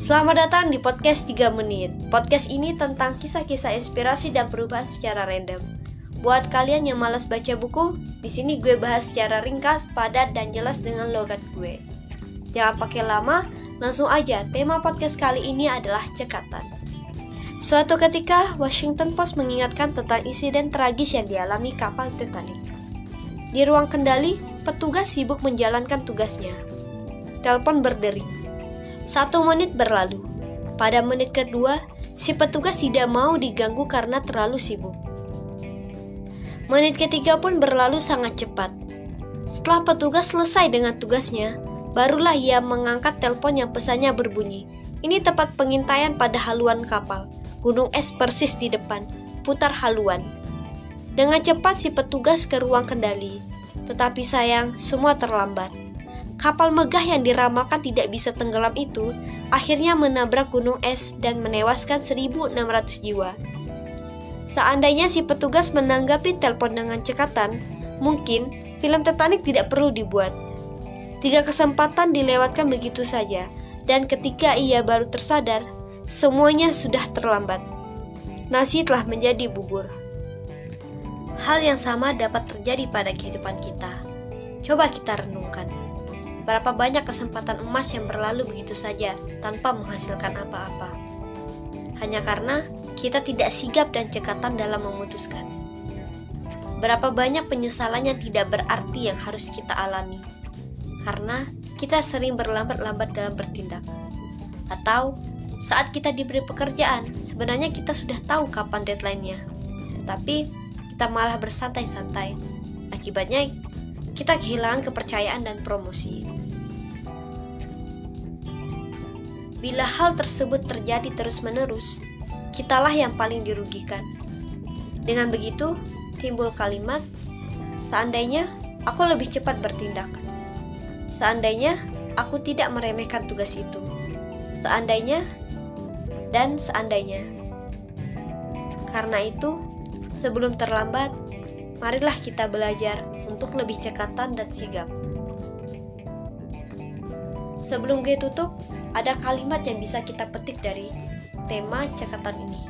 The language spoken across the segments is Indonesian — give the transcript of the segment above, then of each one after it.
Selamat datang di podcast 3 menit. Podcast ini tentang kisah-kisah inspirasi dan perubahan secara random. Buat kalian yang malas baca buku, di sini gue bahas secara ringkas, padat, dan jelas dengan logat gue. Jangan pakai lama, langsung aja. Tema podcast kali ini adalah cekatan. Suatu ketika, Washington Post mengingatkan tentang insiden tragis yang dialami kapal Titanic. Di ruang kendali, petugas sibuk menjalankan tugasnya. Telepon berdering satu menit berlalu. Pada menit kedua, si petugas tidak mau diganggu karena terlalu sibuk. Menit ketiga pun berlalu sangat cepat. Setelah petugas selesai dengan tugasnya, barulah ia mengangkat telepon yang pesannya berbunyi. Ini tempat pengintaian pada haluan kapal. Gunung es persis di depan. Putar haluan. Dengan cepat si petugas ke ruang kendali. Tetapi sayang, semua terlambat. Kapal megah yang diramalkan tidak bisa tenggelam itu akhirnya menabrak gunung es dan menewaskan 1.600 jiwa. Seandainya si petugas menanggapi telepon dengan cekatan, mungkin film Titanic tidak perlu dibuat. Tiga kesempatan dilewatkan begitu saja, dan ketika ia baru tersadar, semuanya sudah terlambat. Nasi telah menjadi bubur. Hal yang sama dapat terjadi pada kehidupan kita. Coba kita renungkan. Berapa banyak kesempatan emas yang berlalu begitu saja tanpa menghasilkan apa-apa. Hanya karena kita tidak sigap dan cekatan dalam memutuskan. Berapa banyak penyesalan yang tidak berarti yang harus kita alami. Karena kita sering berlambat-lambat dalam bertindak. Atau saat kita diberi pekerjaan, sebenarnya kita sudah tahu kapan deadline-nya. Tetapi kita malah bersantai-santai. Akibatnya kita kehilangan kepercayaan dan promosi. Bila hal tersebut terjadi terus-menerus, kitalah yang paling dirugikan. Dengan begitu, timbul kalimat, "Seandainya aku lebih cepat bertindak, seandainya aku tidak meremehkan tugas itu, seandainya dan seandainya." Karena itu, sebelum terlambat, marilah kita belajar untuk lebih cekatan dan sigap. Sebelum gue tutup, ada kalimat yang bisa kita petik dari tema cekatan ini.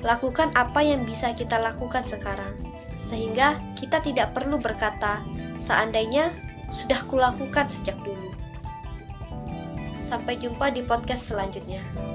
Lakukan apa yang bisa kita lakukan sekarang, sehingga kita tidak perlu berkata, "Seandainya sudah kulakukan sejak dulu." Sampai jumpa di podcast selanjutnya.